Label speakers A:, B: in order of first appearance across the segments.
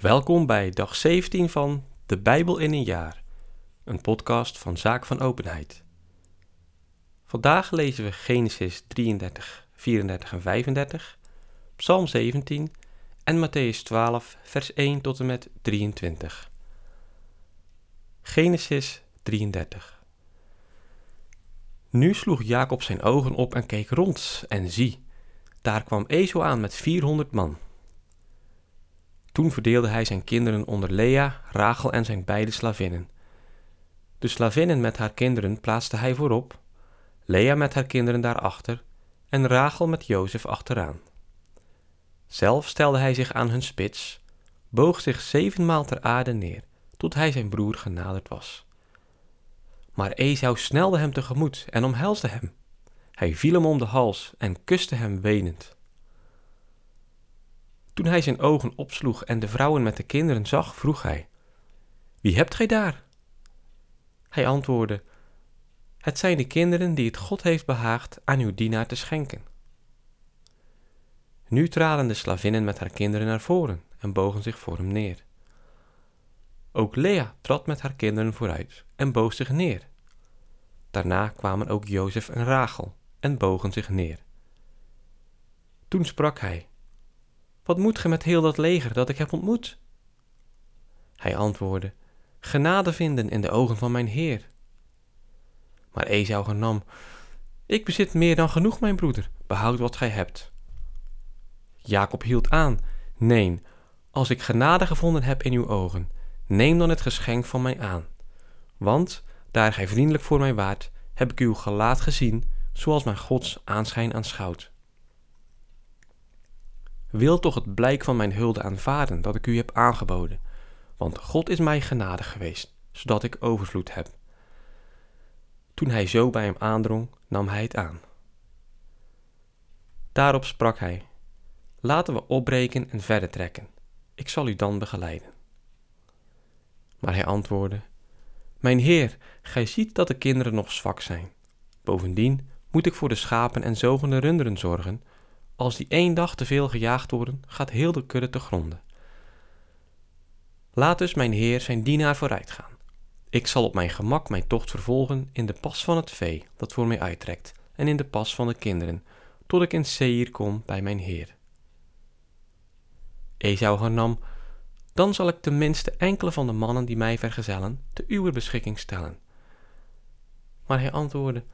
A: Welkom bij dag 17 van De Bijbel in een jaar, een podcast van Zaak van Openheid. Vandaag lezen we Genesis 33, 34 en 35, Psalm 17 en Matthäus 12, vers 1 tot en met 23. Genesis 33. Nu sloeg Jacob zijn ogen op en keek rond, en zie, daar kwam Ezo aan met 400 man. Toen verdeelde hij zijn kinderen onder Lea, Rachel en zijn beide slavinnen. De slavinnen met haar kinderen plaatste hij voorop, Lea met haar kinderen daarachter en Rachel met Jozef achteraan. Zelf stelde hij zich aan hun spits, boog zich zevenmaal ter aarde neer, tot hij zijn broer genaderd was. Maar Esau snelde hem tegemoet en omhelsde hem. Hij viel hem om de hals en kuste hem wenend. Toen hij zijn ogen opsloeg en de vrouwen met de kinderen zag, vroeg hij: Wie hebt gij daar? Hij antwoordde: Het zijn de kinderen die het God heeft behaagd aan uw dienaar te schenken. Nu traden de slavinnen met haar kinderen naar voren en bogen zich voor hem neer. Ook Lea trad met haar kinderen vooruit en boog zich neer. Daarna kwamen ook Jozef en Rachel en bogen zich neer. Toen sprak hij: wat moet ge met heel dat leger dat ik heb ontmoet? Hij antwoordde, genade vinden in de ogen van mijn heer. Maar Esau hernam, ik bezit meer dan genoeg, mijn broeder, behoud wat gij hebt. Jacob hield aan, nee, als ik genade gevonden heb in uw ogen, neem dan het geschenk van mij aan. Want, daar gij vriendelijk voor mij waart, heb ik uw gelaat gezien, zoals mijn Gods aanschijn aanschouwt wil toch het blijk van mijn hulde aanvaarden dat ik u heb aangeboden, want God is mij genadig geweest, zodat ik overvloed heb. Toen hij zo bij hem aandrong, nam hij het aan. Daarop sprak hij: Laten we opbreken en verder trekken. Ik zal u dan begeleiden. Maar hij antwoordde: Mijn heer, gij ziet dat de kinderen nog zwak zijn. Bovendien moet ik voor de schapen en zogende runderen zorgen, als die één dag te veel gejaagd worden, gaat heel de kudde te gronden. Laat dus mijn heer zijn dienaar vooruit gaan. Ik zal op mijn gemak mijn tocht vervolgen in de pas van het vee dat voor mij uittrekt en in de pas van de kinderen, tot ik in Seir kom bij mijn heer. Esau hernam, dan zal ik tenminste enkele van de mannen die mij vergezellen te uw beschikking stellen. Maar hij antwoordde,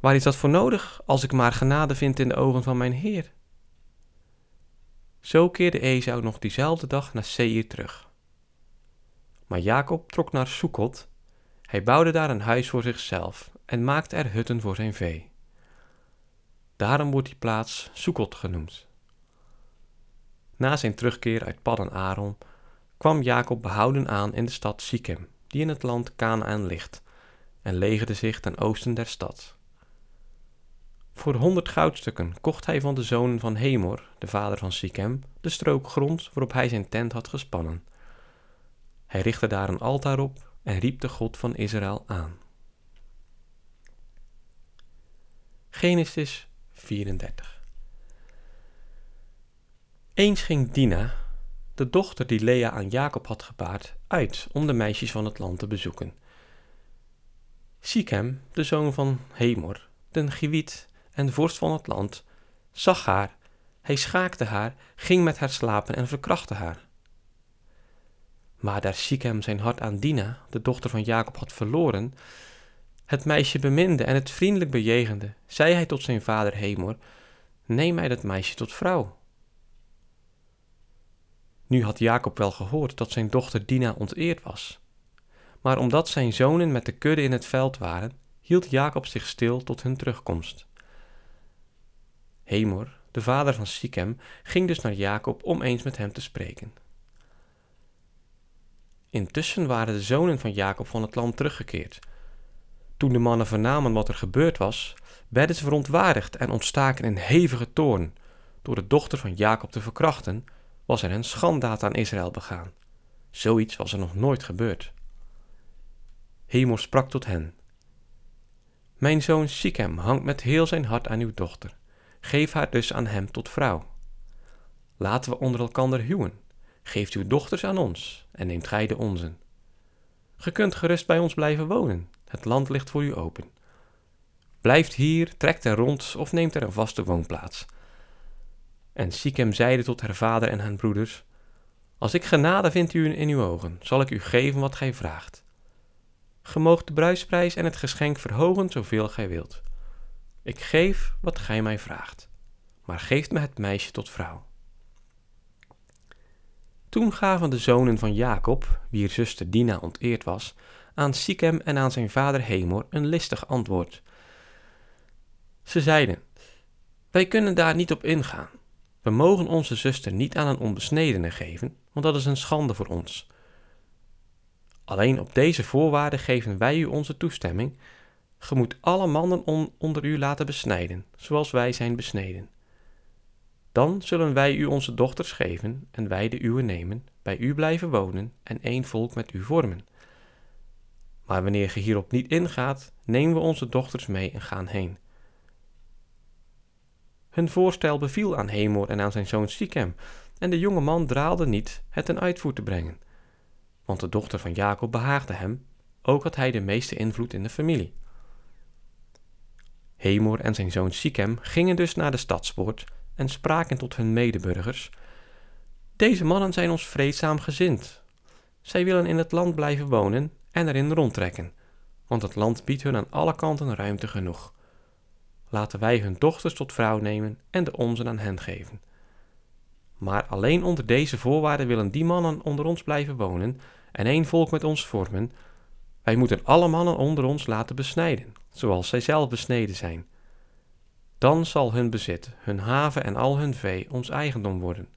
A: waar is dat voor nodig, als ik maar genade vind in de ogen van mijn heer? Zo keerde Esau nog diezelfde dag naar Seir terug. Maar Jacob trok naar Sukkot. Hij bouwde daar een huis voor zichzelf en maakte er hutten voor zijn vee. Daarom wordt die plaats Sukkot genoemd. Na zijn terugkeer uit Paddan Aram kwam Jacob behouden aan in de stad Sichem, die in het land Canaan ligt, en legerde zich ten oosten der stad. Voor honderd goudstukken kocht hij van de zonen van Hemor, de vader van Sichem, de strook grond waarop hij zijn tent had gespannen. Hij richtte daar een altaar op en riep de God van Israël aan. Genesis 34 Eens ging Dina, de dochter die Lea aan Jacob had gebaard, uit om de meisjes van het land te bezoeken. Sichem, de zoon van Hemor, den Giwiet en vorst van het land, zag haar, hij schaakte haar, ging met haar slapen en verkrachtte haar. Maar daar Sichem zijn hart aan Dina, de dochter van Jacob, had verloren, het meisje beminde en het vriendelijk bejegende, zei hij tot zijn vader Hemor, neem mij dat meisje tot vrouw. Nu had Jacob wel gehoord dat zijn dochter Dina onteerd was. Maar omdat zijn zonen met de kudde in het veld waren, hield Jacob zich stil tot hun terugkomst. Hemor, de vader van Sichem, ging dus naar Jacob om eens met hem te spreken. Intussen waren de zonen van Jacob van het land teruggekeerd. Toen de mannen vernamen wat er gebeurd was, werden ze verontwaardigd en ontstaken in hevige toorn. Door de dochter van Jacob te verkrachten, was er een schandaad aan Israël begaan. Zoiets was er nog nooit gebeurd. Hemor sprak tot hen: Mijn zoon Sichem hangt met heel zijn hart aan uw dochter. Geef haar dus aan hem tot vrouw. Laten we onder elkander huwen. geeft uw dochters aan ons en neemt gij de onzen. Ge kunt gerust bij ons blijven wonen, het land ligt voor u open. Blijft hier, trekt er rond of neemt er een vaste woonplaats. En Sichem zeide tot haar vader en haar broeders, Als ik genade vind u in uw ogen, zal ik u geven wat gij vraagt. Ge moogt de bruisprijs en het geschenk verhogen zoveel gij wilt. Ik geef wat gij mij vraagt, maar geeft me het meisje tot vrouw. Toen gaven de zonen van Jacob, wier zuster Dina onteerd was, aan Sichem en aan zijn vader Hemor een listig antwoord. Ze zeiden: Wij kunnen daar niet op ingaan. We mogen onze zuster niet aan een onbesnedene geven, want dat is een schande voor ons. Alleen op deze voorwaarden geven wij u onze toestemming. Ge moet alle mannen onder u laten besnijden, zoals wij zijn besneden. Dan zullen wij u onze dochters geven en wij de uwe nemen, bij u blijven wonen en één volk met u vormen. Maar wanneer ge hierop niet ingaat, nemen we onze dochters mee en gaan heen. Hun voorstel beviel aan Hemor en aan zijn zoon Sichem, en de jonge man draalde niet het ten uitvoer te brengen. Want de dochter van Jacob behaagde hem, ook had hij de meeste invloed in de familie. Hemor en zijn zoon Sichem gingen dus naar de stadspoort en spraken tot hun medeburgers: Deze mannen zijn ons vreedzaam gezind. Zij willen in het land blijven wonen en erin rondtrekken, want het land biedt hun aan alle kanten ruimte genoeg. Laten wij hun dochters tot vrouw nemen en de onze aan hen geven. Maar alleen onder deze voorwaarden willen die mannen onder ons blijven wonen en één volk met ons vormen. Wij moeten alle mannen onder ons laten besnijden, zoals zij zelf besneden zijn dan zal hun bezit, hun haven en al hun vee ons eigendom worden.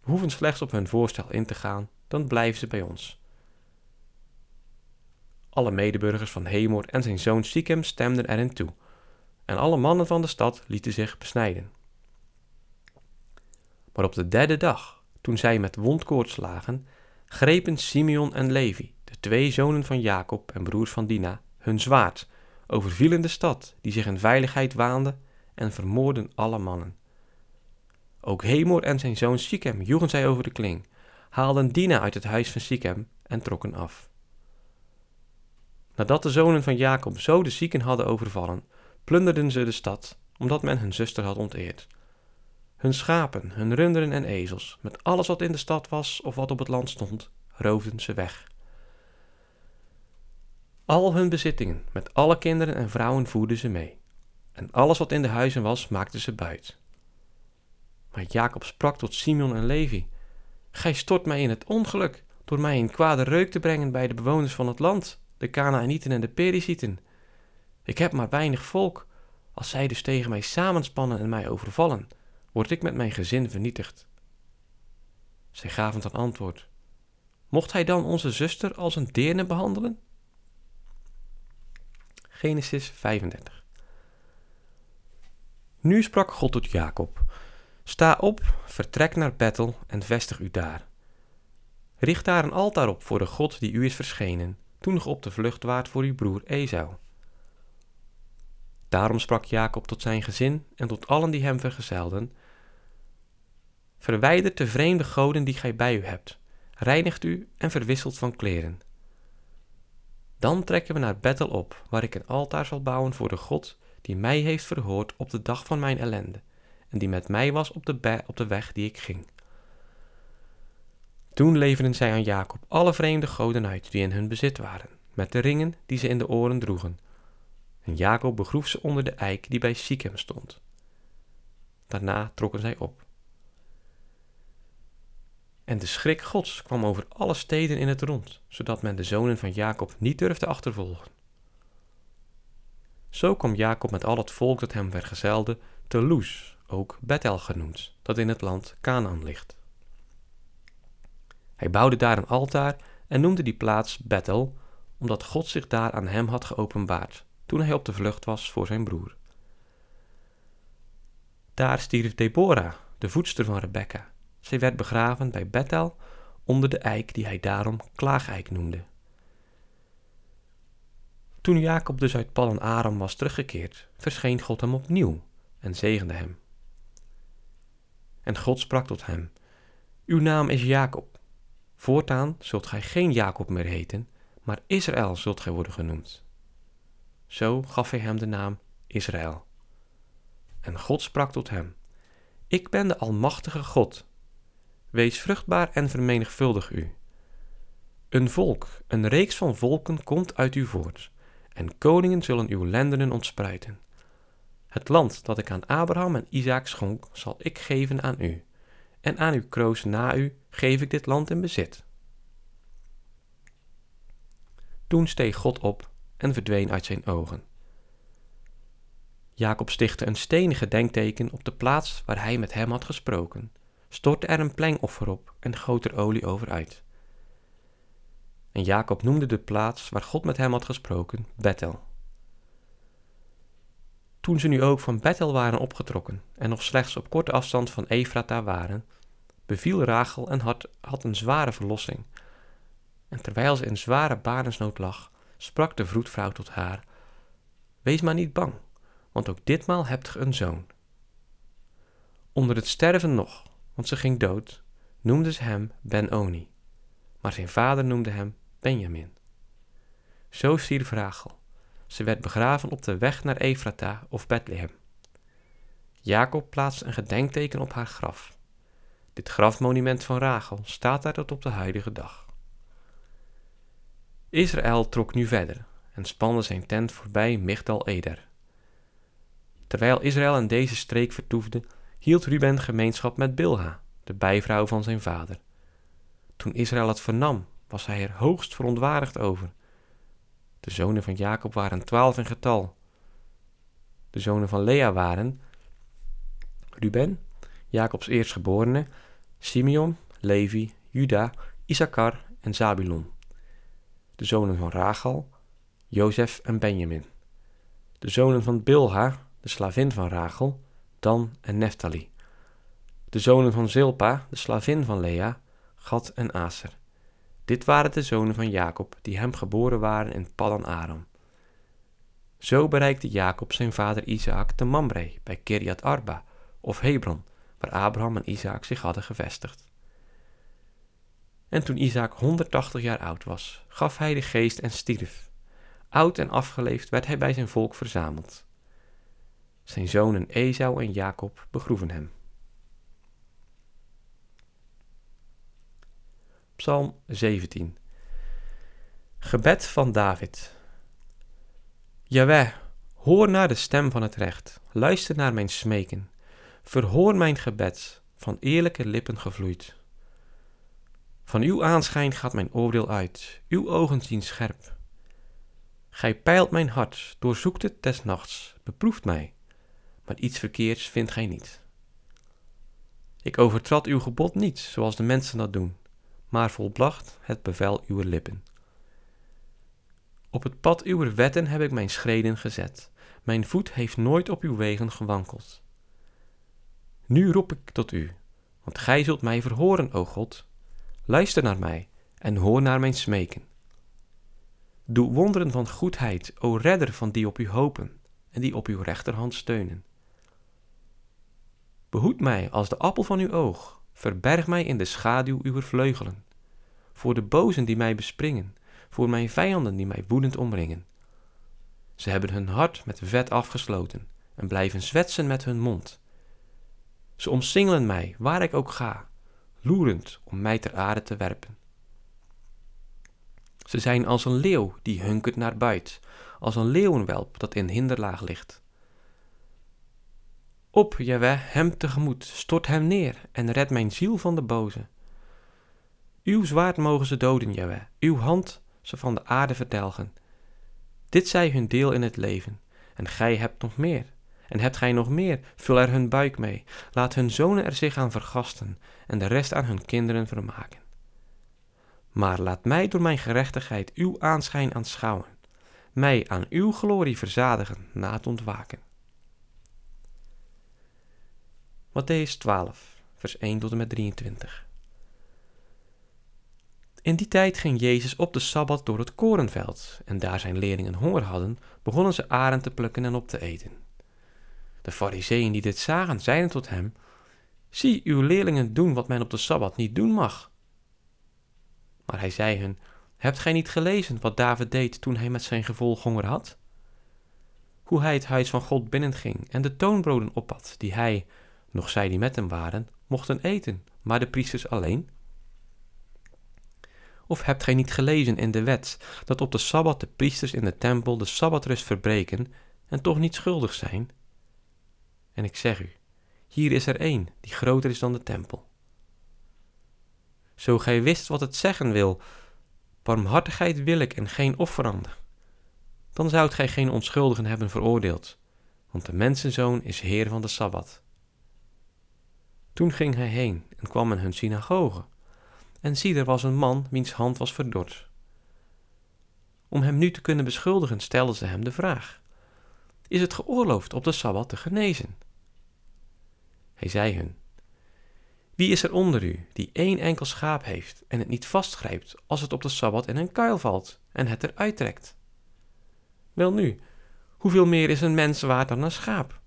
A: We hoeven slechts op hun voorstel in te gaan, dan blijven ze bij ons. Alle medeburgers van Hemor en zijn zoon Sichem stemden erin toe, en alle mannen van de stad lieten zich besnijden. Maar op de derde dag, toen zij met wondkoorts lagen, grepen Simeon en Levi, de twee zonen van Jacob en broers van Dina, hun zwaard overvielen de stad, die zich in veiligheid waande, en vermoorden alle mannen. Ook Hemor en zijn zoon Sichem joegen zij over de kling, haalden Dina uit het huis van Sichem en trokken af. Nadat de zonen van Jacob zo de zieken hadden overvallen, plunderden ze de stad, omdat men hun zuster had onteerd. Hun schapen, hun runderen en ezels, met alles wat in de stad was of wat op het land stond, roofden ze weg. Al hun bezittingen, met alle kinderen en vrouwen voerden ze mee. En alles wat in de huizen was, maakten ze buit. Maar Jacob sprak tot Simeon en Levi: Gij stort mij in het ongeluk door mij in kwade reuk te brengen bij de bewoners van het land, de Kanaanieten en de Perizieten. Ik heb maar weinig volk. Als zij dus tegen mij samenspannen en mij overvallen, word ik met mijn gezin vernietigd. Zij gaven ten antwoord: Mocht hij dan onze zuster als een deerne behandelen? Genesis 35. Nu sprak God tot Jacob: Sta op, vertrek naar Bethel en vestig u daar. Richt daar een altaar op voor de God die u is verschenen, toen nog op de vlucht waart voor uw broer Esau. Daarom sprak Jacob tot zijn gezin en tot allen die hem vergezelden: Verwijdert de vreemde goden die gij bij u hebt, reinigt u en verwisselt van kleren. Dan trekken we naar Bethel op, waar ik een altaar zal bouwen voor de God die mij heeft verhoord op de dag van mijn ellende en die met mij was op de, op de weg die ik ging. Toen leverden zij aan Jacob alle vreemde goden uit die in hun bezit waren, met de ringen die ze in de oren droegen. En Jacob begroef ze onder de eik die bij Sichem stond. Daarna trokken zij op. En de schrik Gods kwam over alle steden in het rond, zodat men de zonen van Jacob niet durfde achtervolgen. Zo kwam Jacob met al het volk dat hem vergezelde te Loes, ook Bethel genoemd, dat in het land Canaan ligt. Hij bouwde daar een altaar en noemde die plaats Bethel, omdat God zich daar aan hem had geopenbaard, toen hij op de vlucht was voor zijn broer. Daar stierf Deborah, de voedster van Rebekka, zij werd begraven bij Bethel onder de eik die hij daarom klaageik noemde. Toen Jacob dus uit Pallen Aram was teruggekeerd, verscheen God hem opnieuw en zegende hem. En God sprak tot hem: Uw naam is Jacob. Voortaan zult gij geen Jacob meer heten, maar Israël zult gij worden genoemd. Zo gaf hij hem de naam Israël. En God sprak tot hem: Ik ben de Almachtige God. Wees vruchtbaar en vermenigvuldig u. Een volk, een reeks van volken komt uit u voort, en koningen zullen uw lendenen ontspruiten. Het land dat ik aan Abraham en Isaac schonk, zal ik geven aan u, en aan uw kroos na u geef ik dit land in bezit. Toen steeg God op en verdween uit zijn ogen. Jacob stichtte een stenen gedenkteken op de plaats waar hij met hem had gesproken, stortte er een plengoffer op en goot er olie over uit. En Jacob noemde de plaats waar God met hem had gesproken Bethel. Toen ze nu ook van Bethel waren opgetrokken en nog slechts op korte afstand van Efrata waren, beviel Rachel en had, had een zware verlossing. En terwijl ze in zware barensnood lag, sprak de vroedvrouw tot haar: Wees maar niet bang, want ook ditmaal hebt ge een zoon. Onder het sterven nog, want ze ging dood, noemde ze hem Ben-Oni, maar zijn vader noemde hem Benjamin. Zo stierf Rachel. Ze werd begraven op de weg naar Efrata of Bethlehem. Jacob plaatste een gedenkteken op haar graf. Dit grafmonument van Rachel staat daar tot op de huidige dag. Israël trok nu verder en spande zijn tent voorbij Migdal Eder. Terwijl Israël in deze streek vertoefde, hield Ruben gemeenschap met Bilha, de bijvrouw van zijn vader. Toen Israël het vernam, was hij er hoogst verontwaardigd over. De zonen van Jacob waren twaalf in getal. De zonen van Lea waren Ruben, Jacobs eerstgeborene, Simeon, Levi, Juda, Issachar en Zabulon. De zonen van Rachel, Jozef en Benjamin. De zonen van Bilha, de slavin van Rachel, Dan en Neftali. De zonen van Zilpa, de slavin van Lea, Gad en Aser. Dit waren de zonen van Jacob, die hem geboren waren in Paddan Aram. Zo bereikte Jacob zijn vader Isaac te Mamre bij Kiriat Arba of Hebron, waar Abraham en Isaac zich hadden gevestigd. En toen Isaac 180 jaar oud was, gaf hij de geest en stierf. Oud en afgeleefd werd hij bij zijn volk verzameld. Zijn zonen Esau en Jacob begroeven hem. Psalm 17 Gebed van David Jaweh, hoor naar de stem van het recht, luister naar mijn smeken. Verhoor mijn gebed, van eerlijke lippen gevloeid. Van uw aanschijn gaat mijn oordeel uit, uw ogen zien scherp. Gij peilt mijn hart, doorzoekt het des nachts, beproeft mij, maar iets verkeerds vindt gij niet. Ik overtrad uw gebod niet, zoals de mensen dat doen, maar volbracht het bevel uw lippen. Op het pad uw wetten heb ik mijn schreden gezet, mijn voet heeft nooit op uw wegen gewankeld. Nu roep ik tot u, want gij zult mij verhoren, o God. Luister naar mij en hoor naar mijn smeken. Doe wonderen van goedheid, o redder van die op u hopen en die op uw rechterhand steunen. Behoed mij als de appel van uw oog, verberg mij in de schaduw uw vleugelen. Voor de bozen die mij bespringen, voor mijn vijanden die mij woedend omringen. Ze hebben hun hart met vet afgesloten en blijven zwetsen met hun mond. Ze omsingelen mij waar ik ook ga, loerend om mij ter aarde te werpen. Ze zijn als een leeuw die hunkert naar buit, als een leeuwenwelp dat in hinderlaag ligt. Op, Jaweh, hem tegemoet, stort hem neer en red mijn ziel van de boze. Uw zwaard mogen ze doden, Jaweh, uw hand ze van de aarde verdelgen. Dit zij hun deel in het leven, en gij hebt nog meer. En hebt gij nog meer, vul er hun buik mee, laat hun zonen er zich aan vergasten, en de rest aan hun kinderen vermaken. Maar laat mij door mijn gerechtigheid uw aanschijn aanschouwen, mij aan uw glorie verzadigen na het ontwaken. Matthäus 12, vers 1 tot en met 23. In die tijd ging Jezus op de Sabbat door het korenveld, en daar zijn leerlingen honger hadden, begonnen ze aren te plukken en op te eten. De fariseeën die dit zagen, zeiden tot hem, Zie uw leerlingen doen wat men op de Sabbat niet doen mag. Maar hij zei hun, hebt gij niet gelezen wat David deed toen hij met zijn gevolg honger had? Hoe hij het huis van God binnenging en de toonbroden opat die hij, nog zij die met hem waren, mochten eten, maar de priesters alleen? Of hebt gij niet gelezen in de wet dat op de Sabbat de priesters in de tempel de Sabbatrust verbreken en toch niet schuldig zijn? En ik zeg u, hier is er één die groter is dan de tempel. Zo gij wist wat het zeggen wil, barmhartigheid wil ik en geen offerande, dan zoudt gij geen onschuldigen hebben veroordeeld, want de mensenzoon is heer van de Sabbat. Toen ging hij heen en kwam in hun synagoge, en zie, er was een man wiens hand was verdord. Om hem nu te kunnen beschuldigen, stelden ze hem de vraag: Is het geoorloofd op de Sabbat te genezen? Hij zei hun: Wie is er onder u die één enkel schaap heeft en het niet vastgrijpt als het op de Sabbat in een kuil valt en het eruit trekt? Welnu, hoeveel meer is een mens waard dan een schaap?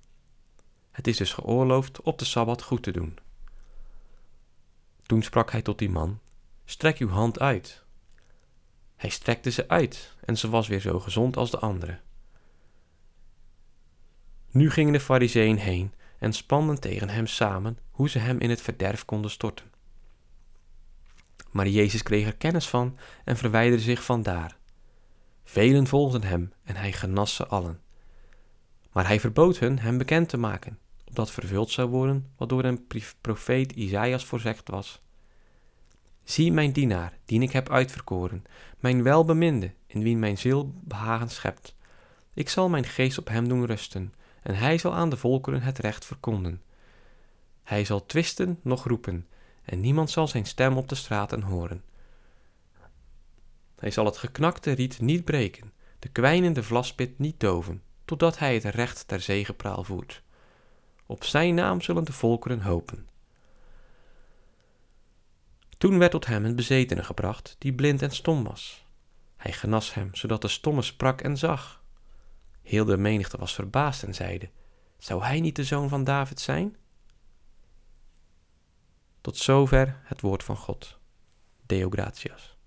A: Het is dus geoorloofd op de Sabbat goed te doen. Toen sprak hij tot die man: Strek uw hand uit. Hij strekte ze uit en ze was weer zo gezond als de andere. Nu gingen de fariseeën heen en spanden tegen hem samen hoe ze hem in het verderf konden storten. Maar Jezus kreeg er kennis van en verwijderde zich vandaar. Velen volgden hem en hij genas ze allen. Maar hij verbood hun hem bekend te maken, opdat vervuld zou worden wat door een profeet Isaïas voorzegd was. Zie mijn dienaar, die ik heb uitverkoren, mijn welbeminde, in wie mijn ziel behagen schept. Ik zal mijn geest op hem doen rusten, en hij zal aan de volkeren het recht verkonden. Hij zal twisten noch roepen, en niemand zal zijn stem op de straten horen. Hij zal het geknakte riet niet breken, de kwijnende vlaspit niet doven, totdat hij het recht ter zegepraal voert. Op zijn naam zullen de volkeren hopen. Toen werd tot hem een bezetene gebracht, die blind en stom was. Hij genas hem, zodat de stomme sprak en zag. Heel de menigte was verbaasd en zeide: Zou hij niet de zoon van David zijn? Tot zover het woord van God. Deo gratias.